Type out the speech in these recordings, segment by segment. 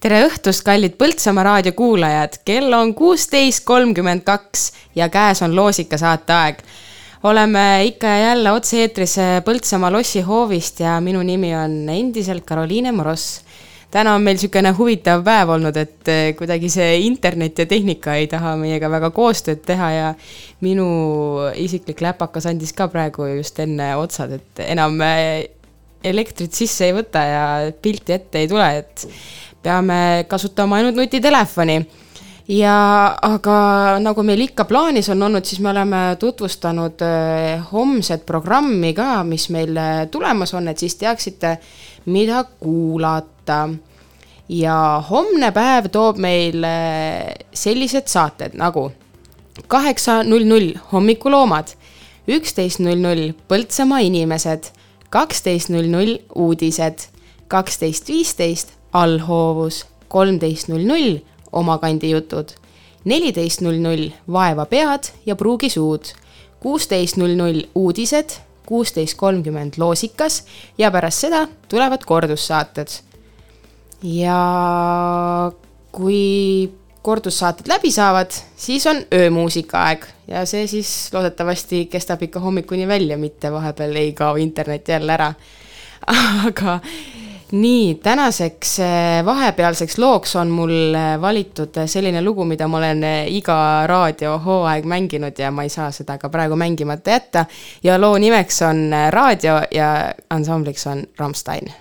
tere õhtust, kallid Põltsamaa raadio kuulajad, kell on kuusteist kolmkümmend kaks ja käes on Loosika saate aeg. oleme ikka ja jälle otse-eetris Põltsamaa lossihoovist ja minu nimi on endiselt Karoliine Moross. Täna on meil niisugune huvitav päev olnud, et kuidagi see internet ja tehnika ei taha meiega väga koostööd teha ja minu isiklik läpakas andis ka praegu just enne otsad, et enam elektrit sisse ei võta ja pilti ette ei tule, et peame kasutama ainult nutitelefoni. Ja aga nagu meil ikka plaanis on olnud, siis me oleme tutvustanud äh, homset programmi ka, mis meil äh, tulemas on, et siis teaksite, mida kuulata. ja homne päev toob meile sellised saated nagu kaheksa null null hommikuloomad, üksteist null null Põltsamaa inimesed, kaksteist null null uudised, kaksteist viisteist allhoovus, kolmteist null null omakandi jutud, neliteist null null vaeva pead ja pruugi suud, kuusteist null null uudised, kuusteist kolmkümmend loosikas ja pärast seda tulevad kordussaated. ja kui kordussaated läbi saavad, siis on öömuusika aeg ja see siis loodetavasti kestab ikka hommikuni välja, mitte vahepeal ei kao internet jälle ära. aga nii, tänaseks eh, vahepealseks looks on mul eh, valitud eh, selline lugu, mida ma olen iga raadiohooaeg mänginud ja ma ei saa seda ka praegu mängimata jätta. ja loo nimeks on Raadio ja ansambliks on Rammstein.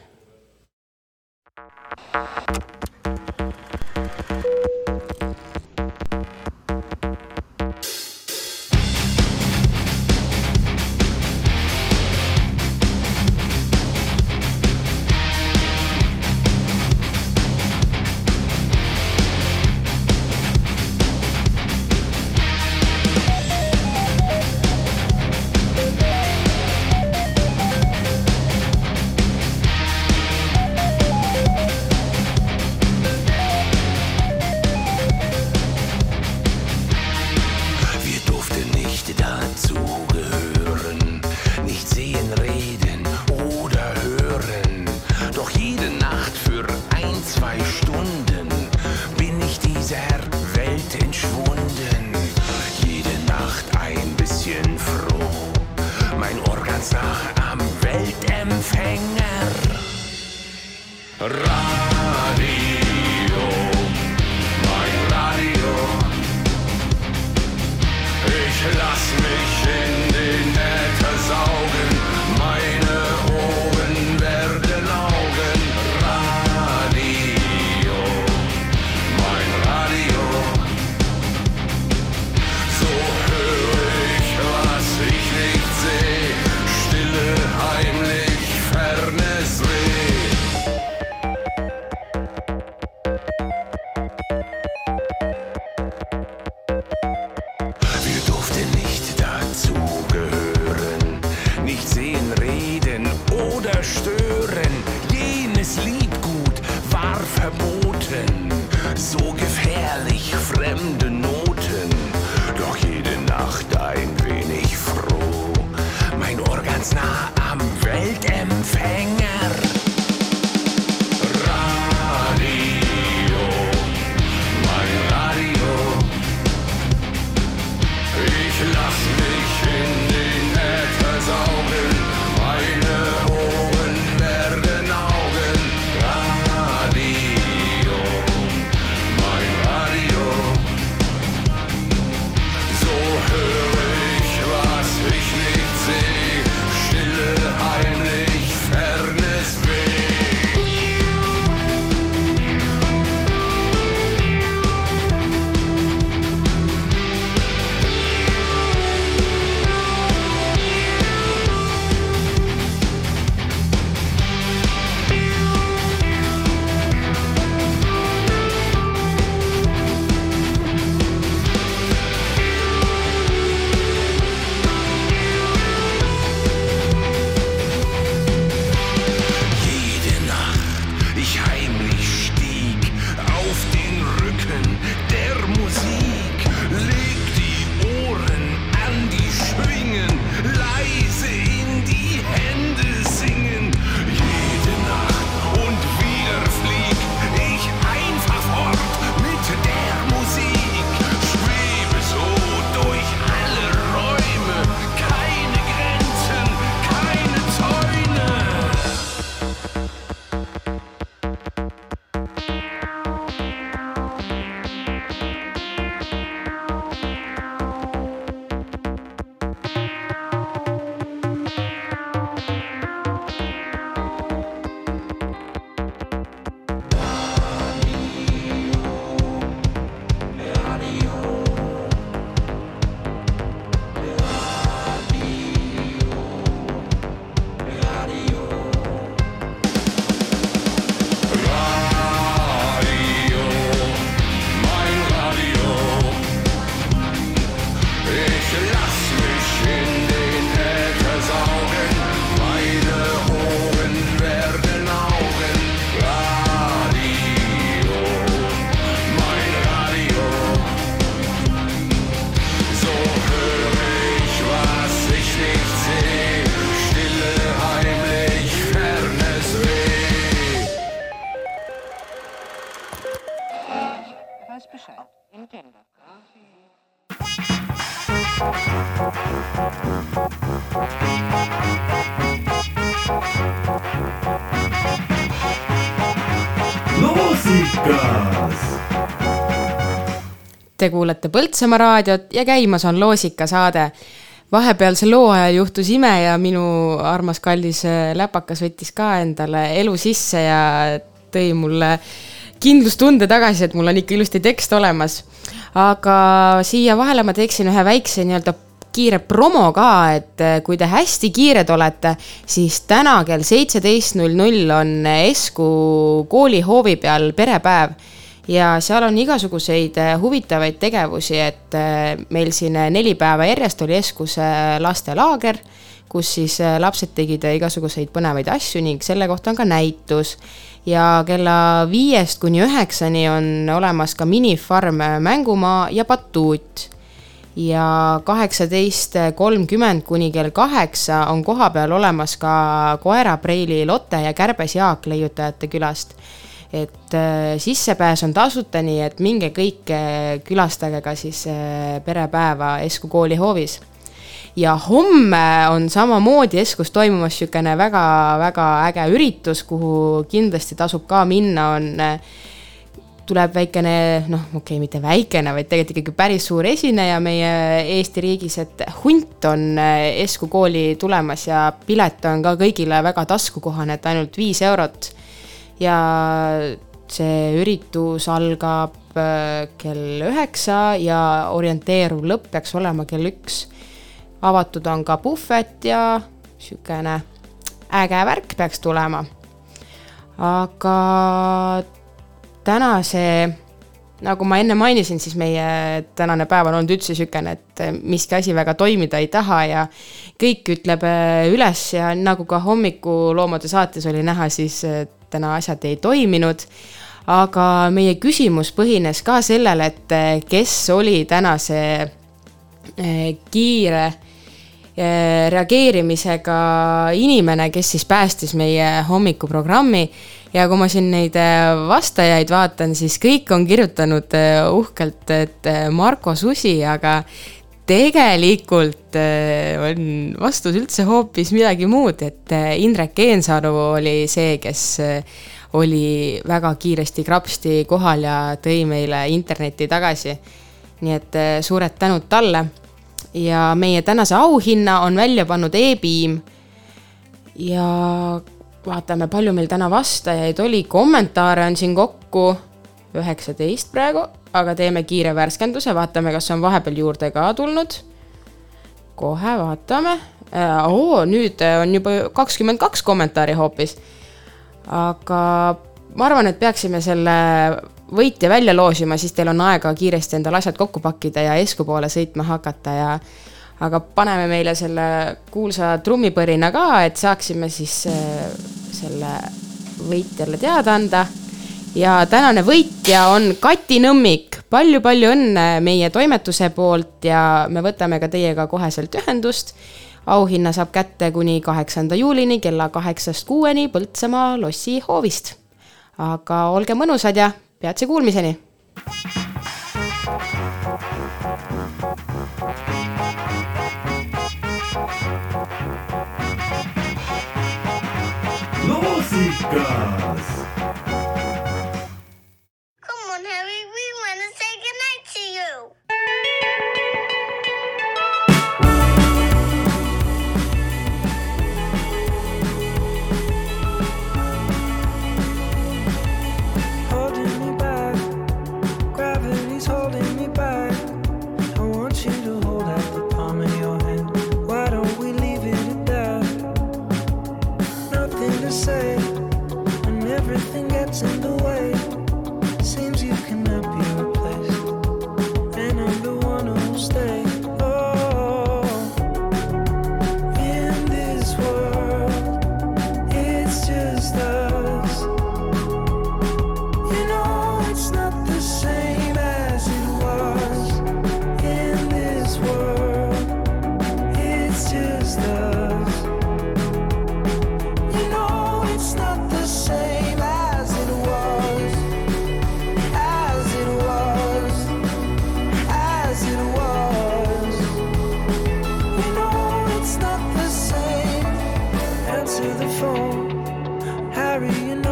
pengar. Ra loosikas Te kuulate Põltsamaa raadiot ja käimas on Loosika saade. vahepealsel loo ajal juhtus ime ja minu armas kallis äh, läpakas võttis ka endale elu sisse ja tõi mulle kindlustunde tagasi, et mul on ikka ilusti tekst olemas. aga siia vahele ma teeksin ühe väikse nii-öelda kiire promo ka, et äh, kui te hästi kiired olete, siis täna kell seitseteist null null on Esku koolihoovi peal perepäev ja seal on igasuguseid äh, huvitavaid tegevusi, et äh, meil siin neli päeva järjest oli Eskus lastelaager, kus siis lapsed tegid igasuguseid põnevaid asju ning selle kohta on ka näitus. ja kella viiest kuni üheksani on olemas ka minifarm Mängumaa ja Batuut ja kaheksateist kolmkümmend kuni kell kaheksa on kohapeal olemas ka koerapreili Lotte ja Kärbes Jaak leiutajate külast. et äh, sissepääs on tasuta, nii et minge kõik äh, külastage ka siis äh, perepäeva Esku kooli hoovis. ja homme on samamoodi Eskus toimumas niisugune väga-väga äge üritus, kuhu kindlasti tasub ka minna, on tuleb väikene, noh, okei okay,, mitte väikene, vaid tegelikult ikkagi päris suur esineja meie Eesti riigis, et Hunt on eh, Esku kooli tulemas ja pilet on ka kõigile väga taskukohane, et ainult viis eurot. ja see üritus algab eh, kell üheksa ja orienteeruv lõpp peaks olema kell üks. avatud on ka puhvet ja niisugune äge värk peaks tulema. aga tänase, nagu ma enne mainisin, siis meie tänane päev on olnud üldse niisugune, et miski asi väga toimida ei taha ja kõik ütleb äh, üles ja nagu ka hommikuloomade saates oli näha, siis äh, täna asjad ei toiminud. aga meie küsimus põhines ka sellel, et kes oli tänase kiire reageerimisega inimene, kes siis päästis meie hommikuprogrammi ja kui ma siin neid äh, vastajaid vaatan, siis kõik on kirjutanud äh, uhkelt, et äh, Marko Susi, aga tegelikult on vastus üldse hoopis midagi muud, et Indrek Eensalu oli see, kes oli väga kiiresti krapsti kohal ja tõi meile internetti tagasi. nii et suured tänud talle. ja meie tänase auhinna on välja pannud e-piim. ja vaatame, palju meil täna vastajaid oli, kommentaare on siin kokku üheksateist praegu, aga teeme kiire värskenduse, vaatame, kas on vahepeal juurde ka tulnud. kohe vaatame äh,. oo, nüüd on juba kakskümmend kaks kommentaari hoopis. aga ma arvan, et peaksime selle võitja välja loosima, siis teil on aega kiiresti endale asjad kokku pakkida ja Esku poole sõitma hakata ja aga paneme meile selle kuulsa trummipõrina ka, et saaksime siis äh, selle võitjale teada anda. ja tänane võitja on Kati Nõmmik palju,, palju-palju õnne meie toimetuse poolt ja me võtame ka teiega koheselt ühendust. auhinna saab kätte kuni kaheksanda juulini kella kaheksast kuueni Põltsamaa lossi hoovist. aga olge mõnusad ja peatse kuulmiseni. Loosikas to the phone, Harry and